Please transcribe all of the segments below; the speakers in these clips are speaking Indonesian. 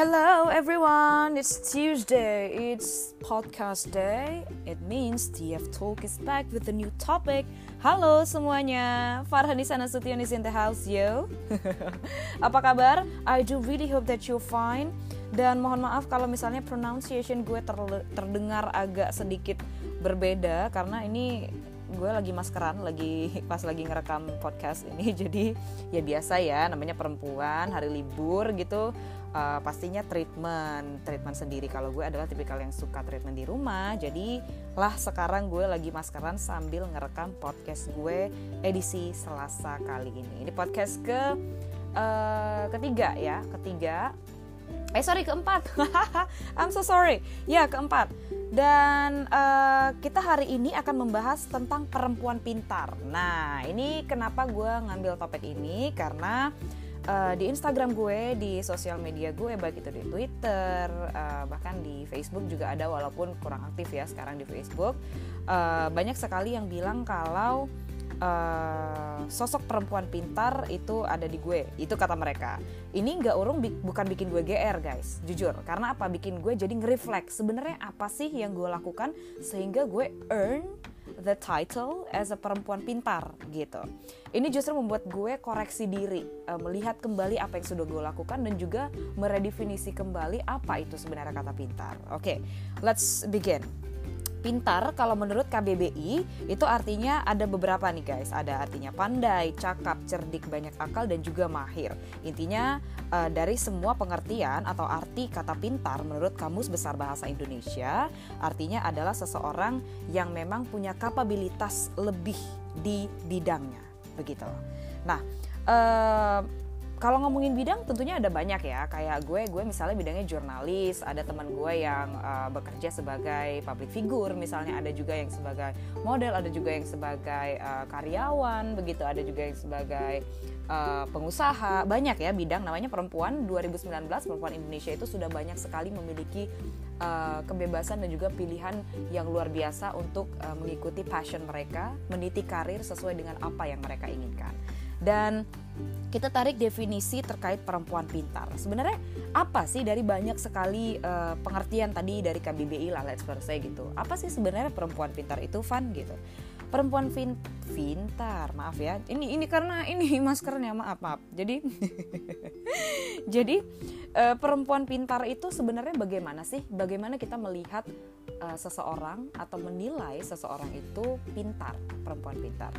Hello everyone, it's Tuesday. It's podcast day. It means TF Talk is back with a new topic. Halo semuanya, Farhani Sanasution is in the house, yo. Apa kabar? I do really hope that you're fine. Dan mohon maaf kalau misalnya pronunciation gue terdengar agak sedikit berbeda karena ini gue lagi maskeran lagi pas lagi ngerekam podcast ini jadi ya biasa ya namanya perempuan hari libur gitu uh, pastinya treatment treatment sendiri. Kalau gue adalah tipikal yang suka treatment di rumah jadi lah sekarang gue lagi maskeran sambil ngerekam podcast gue edisi Selasa kali ini. Ini podcast ke uh, ketiga ya ketiga. Eh sorry keempat. I'm so sorry. Ya keempat. Dan uh, kita hari ini akan membahas tentang perempuan pintar. Nah, ini kenapa gue ngambil topik ini? Karena uh, di Instagram gue, di sosial media gue, baik itu di Twitter, uh, bahkan di Facebook juga ada, walaupun kurang aktif ya sekarang di Facebook. Uh, banyak sekali yang bilang kalau uh, sosok perempuan pintar itu ada di gue. Itu kata mereka. Ini nggak urung bi bukan bikin gue gr guys. Jujur. Karena apa? Bikin gue jadi nge-reflect. Sebenarnya apa sih yang gue lakukan sehingga gue earn the title as a perempuan pintar gitu. Ini justru membuat gue koreksi diri, uh, melihat kembali apa yang sudah gue lakukan dan juga meredefinisi kembali apa itu sebenarnya kata pintar. Oke, okay, let's begin. Pintar kalau menurut KBBI itu artinya ada beberapa nih guys. Ada artinya pandai, cakap, cerdik, banyak akal dan juga mahir. Intinya uh, dari semua pengertian atau arti kata pintar menurut Kamus Besar Bahasa Indonesia artinya adalah seseorang yang memang punya kapabilitas lebih di bidangnya. Begitu. Nah, uh, kalau ngomongin bidang tentunya ada banyak ya. Kayak gue gue misalnya bidangnya jurnalis ada teman gue yang uh, bekerja sebagai public figure misalnya ada juga yang sebagai model ada juga yang sebagai uh, karyawan begitu. Ada juga yang sebagai uh, pengusaha. Banyak ya bidang namanya perempuan. 2019 perempuan Indonesia itu sudah banyak sekali memiliki uh, kebebasan dan juga pilihan yang luar biasa untuk uh, mengikuti passion mereka meniti karir sesuai dengan apa yang mereka inginkan dan kita tarik definisi terkait perempuan pintar. Sebenarnya apa sih dari banyak sekali uh, pengertian tadi dari KBBI lah let's say gitu. Apa sih sebenarnya perempuan pintar itu fun gitu. Perempuan fin pintar, maaf ya. Ini ini karena ini maskernya maaf maaf. Jadi jadi uh, perempuan pintar itu sebenarnya bagaimana sih? Bagaimana kita melihat uh, seseorang atau menilai seseorang itu pintar, perempuan pintar?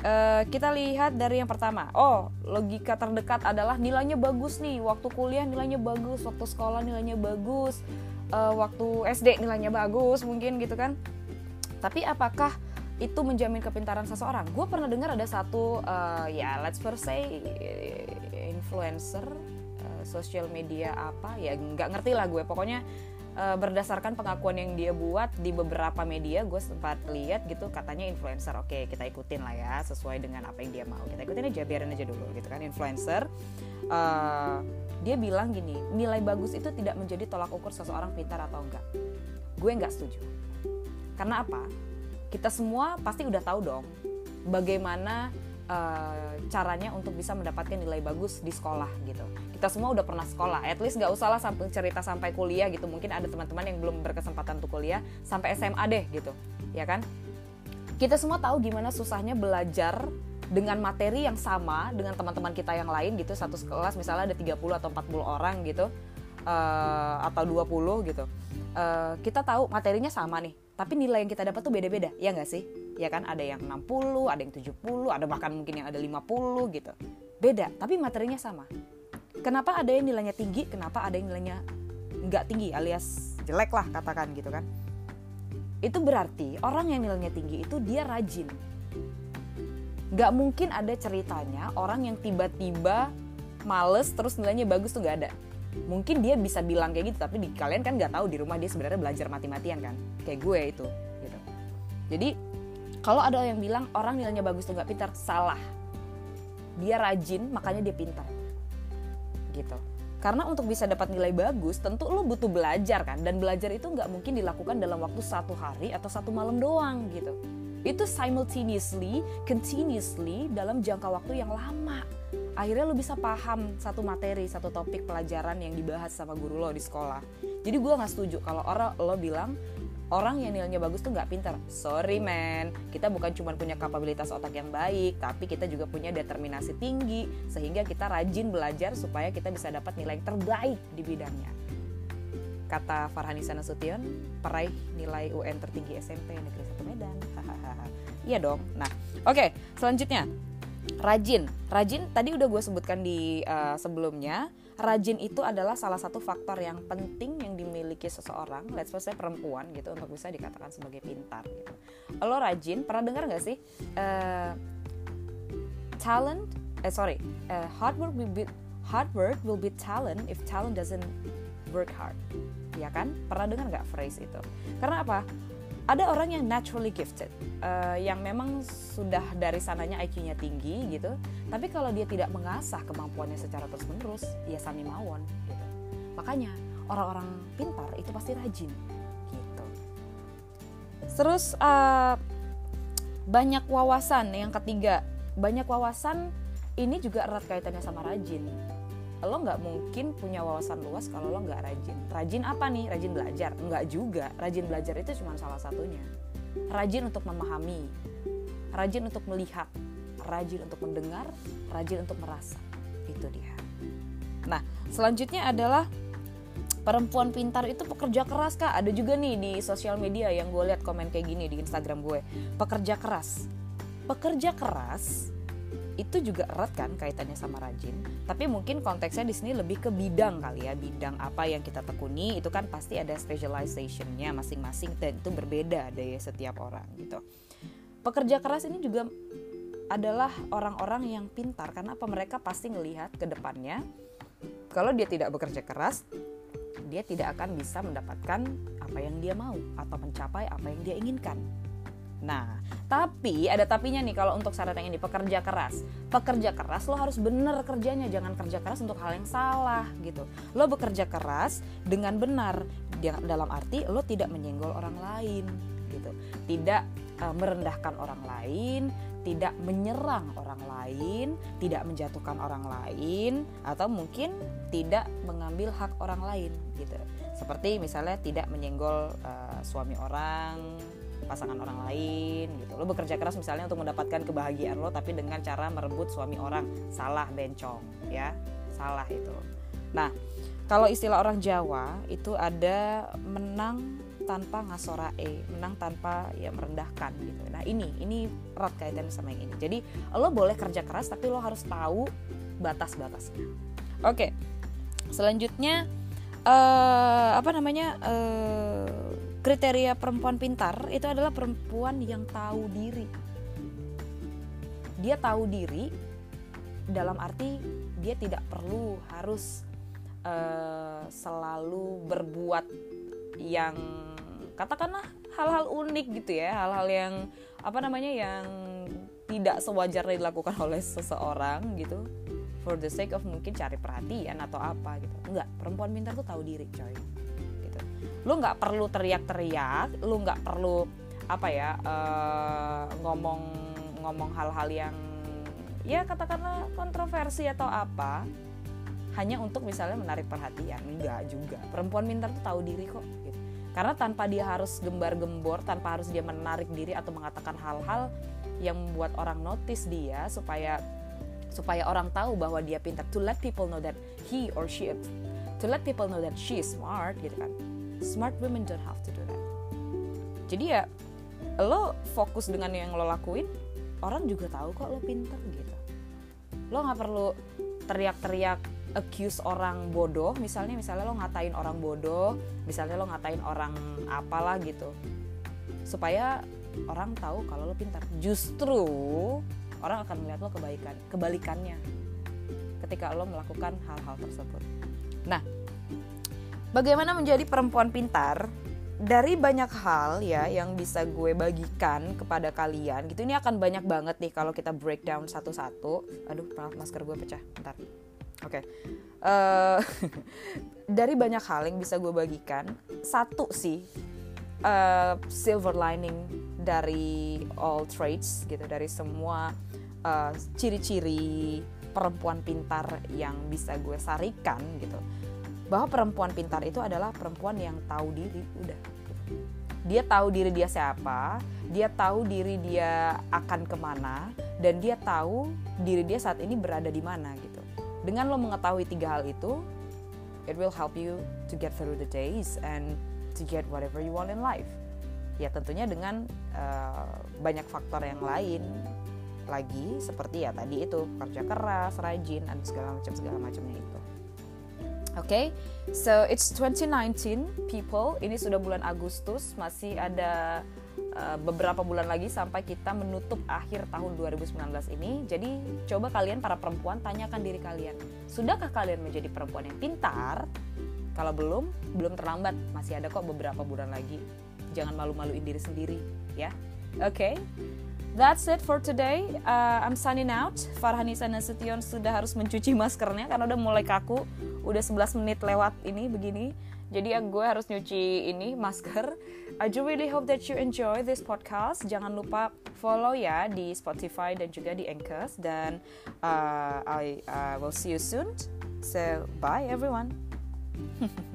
Uh, kita lihat dari yang pertama. Oh, logika terdekat adalah nilainya bagus nih. Waktu kuliah nilainya bagus, waktu sekolah nilainya bagus, uh, waktu SD nilainya bagus, mungkin gitu kan. Tapi apakah itu menjamin kepintaran seseorang? Gue pernah dengar ada satu uh, ya let's first say influencer uh, social media apa ya nggak ngerti lah gue. Pokoknya uh, berdasarkan pengakuan yang dia buat di beberapa media gue sempat lihat gitu katanya influencer. Oke kita ikutin lah ya sesuai dengan apa yang dia mau. Kita ikutin aja biarin aja dulu gitu kan. Influencer uh, dia bilang gini nilai bagus itu tidak menjadi tolak ukur seseorang pintar atau enggak. Gue nggak setuju. Karena apa? Kita semua pasti udah tahu dong bagaimana uh, caranya untuk bisa mendapatkan nilai bagus di sekolah gitu. Kita semua udah pernah sekolah, at least nggak usah lah sampai cerita sampai kuliah gitu. Mungkin ada teman-teman yang belum berkesempatan untuk kuliah sampai SMA deh gitu, ya kan? Kita semua tahu gimana susahnya belajar dengan materi yang sama dengan teman-teman kita yang lain gitu satu kelas misalnya ada 30 atau 40 orang gitu uh, atau 20 gitu uh, kita tahu materinya sama nih tapi nilai yang kita dapat tuh beda-beda ya nggak sih ya kan? Ada yang 60 ada yang 70 ada bahkan mungkin yang ada 50 gitu. Beda tapi materinya sama. Kenapa ada yang nilainya tinggi kenapa ada yang nilainya nggak tinggi alias jelek lah katakan gitu kan? Itu berarti orang yang nilainya tinggi itu dia rajin. Nggak mungkin ada ceritanya orang yang tiba-tiba males terus nilainya bagus tuh nggak ada. Mungkin dia bisa bilang kayak gitu tapi di kalian kan nggak tahu di rumah dia sebenarnya belajar mati-matian kan? Kayak gue itu gitu. Jadi kalau ada yang bilang orang nilainya bagus tuh nggak pintar, salah. Dia rajin, makanya dia pintar. Gitu. Karena untuk bisa dapat nilai bagus, tentu lo butuh belajar kan. Dan belajar itu nggak mungkin dilakukan dalam waktu satu hari atau satu malam doang gitu. Itu simultaneously, continuously dalam jangka waktu yang lama akhirnya lo bisa paham satu materi satu topik pelajaran yang dibahas sama guru lo di sekolah jadi gue nggak setuju kalau orang lo bilang orang yang nilainya bagus tuh nggak pintar. Sorry man, kita bukan cuma punya kapabilitas otak yang baik, tapi kita juga punya determinasi tinggi sehingga kita rajin belajar supaya kita bisa dapat nilai terbaik di bidangnya. Kata Farhanisa Nasution, peraih nilai UN tertinggi SMP Negeri 1 Medan. Iya dong. Nah, oke, okay, selanjutnya rajin. Rajin tadi udah gue sebutkan di uh, sebelumnya rajin itu adalah salah satu faktor yang penting yang dimiliki seseorang, let's say perempuan gitu untuk bisa dikatakan sebagai pintar gitu. Lo rajin, pernah dengar nggak sih uh, talent? Eh sorry, uh, hard work will be hard work will be talent if talent doesn't work hard. Ya kan? Pernah dengar nggak phrase itu? Karena apa? Ada orang yang naturally gifted uh, yang memang sudah dari sananya IQ-nya tinggi gitu tapi kalau dia tidak mengasah kemampuannya secara terus menerus ya sami mawon gitu. Makanya orang-orang pintar itu pasti rajin gitu. Terus uh, banyak wawasan yang ketiga. Banyak wawasan ini juga erat kaitannya sama rajin lo nggak mungkin punya wawasan luas kalau lo nggak rajin. Rajin apa nih? Rajin belajar? Nggak juga. Rajin belajar itu cuma salah satunya. Rajin untuk memahami. Rajin untuk melihat. Rajin untuk mendengar. Rajin untuk merasa. Itu dia. Nah selanjutnya adalah perempuan pintar itu pekerja keras kak. Ada juga nih di sosial media yang gue lihat komen kayak gini di instagram gue. Pekerja keras. Pekerja keras itu juga erat kan kaitannya sama rajin. Tapi mungkin konteksnya di sini lebih ke bidang kali ya. Bidang apa yang kita tekuni itu kan pasti ada specializationnya masing-masing dan itu berbeda deh setiap orang gitu. Pekerja keras ini juga adalah orang-orang yang pintar karena apa? Mereka pasti ngelihat ke depannya kalau dia tidak bekerja keras dia tidak akan bisa mendapatkan apa yang dia mau atau mencapai apa yang dia inginkan Nah, tapi ada tapinya nih kalau untuk syarat yang ini pekerja keras. Pekerja keras lo harus bener kerjanya, jangan kerja keras untuk hal yang salah gitu. Lo bekerja keras dengan benar dalam arti lo tidak menyenggol orang lain gitu. Tidak uh, merendahkan orang lain, tidak menyerang orang lain, tidak menjatuhkan orang lain atau mungkin tidak mengambil hak orang lain gitu. Seperti misalnya tidak menyenggol uh, suami orang, pasangan orang lain gitu. Lo bekerja keras misalnya untuk mendapatkan kebahagiaan lo tapi dengan cara merebut suami orang. Salah bencong ya. Salah itu. Nah kalau istilah orang Jawa itu ada menang tanpa ngasorae menang tanpa ya merendahkan gitu. Nah ini ini erat kaitan sama yang ini. Jadi lo boleh kerja keras tapi lo harus tahu batas-batasnya. Oke selanjutnya uh, apa namanya uh, kriteria perempuan pintar itu adalah perempuan yang tahu diri. Dia tahu diri dalam arti dia tidak perlu harus uh, selalu berbuat yang katakanlah hal-hal unik gitu ya, hal-hal yang apa namanya yang tidak sewajarnya dilakukan oleh seseorang gitu for the sake of mungkin cari perhatian atau apa gitu. Enggak, perempuan pintar tuh tahu diri, coy lu nggak perlu teriak-teriak lu nggak perlu apa ya uh, ngomong ngomong hal-hal yang ya katakanlah kontroversi atau apa hanya untuk misalnya menarik perhatian. Enggak juga. Perempuan pintar tuh tahu diri kok gitu. karena tanpa dia harus gembar-gembor tanpa harus dia menarik diri atau mengatakan hal-hal yang membuat orang notice dia supaya supaya orang tahu bahwa dia pintar. To let people know that he or she to let people know that she is smart gitu kan smart women don't have to do that. Jadi ya lo fokus dengan yang lo lakuin orang juga tahu kok lo pinter gitu. Lo nggak perlu teriak-teriak accuse orang bodoh misalnya misalnya lo ngatain orang bodoh misalnya lo ngatain orang apalah gitu. Supaya orang tahu kalau lo pintar justru orang akan melihat lo kebaikan kebalikannya ketika lo melakukan hal-hal tersebut. Nah Bagaimana menjadi perempuan pintar? Dari banyak hal ya yang bisa gue bagikan kepada kalian gitu. Ini akan banyak banget nih kalau kita breakdown satu-satu. Aduh, maaf masker gue pecah. Bentar. Oke. Okay. Uh, eh, dari banyak hal yang bisa gue bagikan, satu sih uh, silver lining dari all traits gitu, dari semua uh, ciri-ciri perempuan pintar yang bisa gue sarikan gitu bahwa perempuan pintar itu adalah perempuan yang tahu diri udah. Dia tahu diri dia siapa dia tahu diri dia akan ke mana dan dia tahu diri dia saat ini berada di mana gitu. Dengan lo mengetahui tiga hal itu it will help you to get through the days and to get whatever you want in life. Ya tentunya dengan uh, banyak faktor yang lain lagi seperti ya tadi itu kerja keras rajin dan segala macam segala macamnya itu Oke, okay? so it's 2019 people. Ini sudah bulan Agustus, masih ada uh, beberapa bulan lagi sampai kita menutup akhir tahun 2019 ini. Jadi coba kalian para perempuan tanyakan diri kalian, sudahkah kalian menjadi perempuan yang pintar? Kalau belum, belum terlambat. Masih ada kok beberapa bulan lagi. Jangan malu-maluin diri sendiri, ya. Oke. Okay? That's it for today. Uh, I'm signing out. Farhanisa Nasution sudah harus mencuci maskernya karena udah mulai kaku. Udah 11 menit lewat ini begini. Jadi ya gue harus nyuci ini masker. I do really hope that you enjoy this podcast. Jangan lupa follow ya di Spotify dan juga di Anchor. Dan uh, I uh, will see you soon. So bye everyone.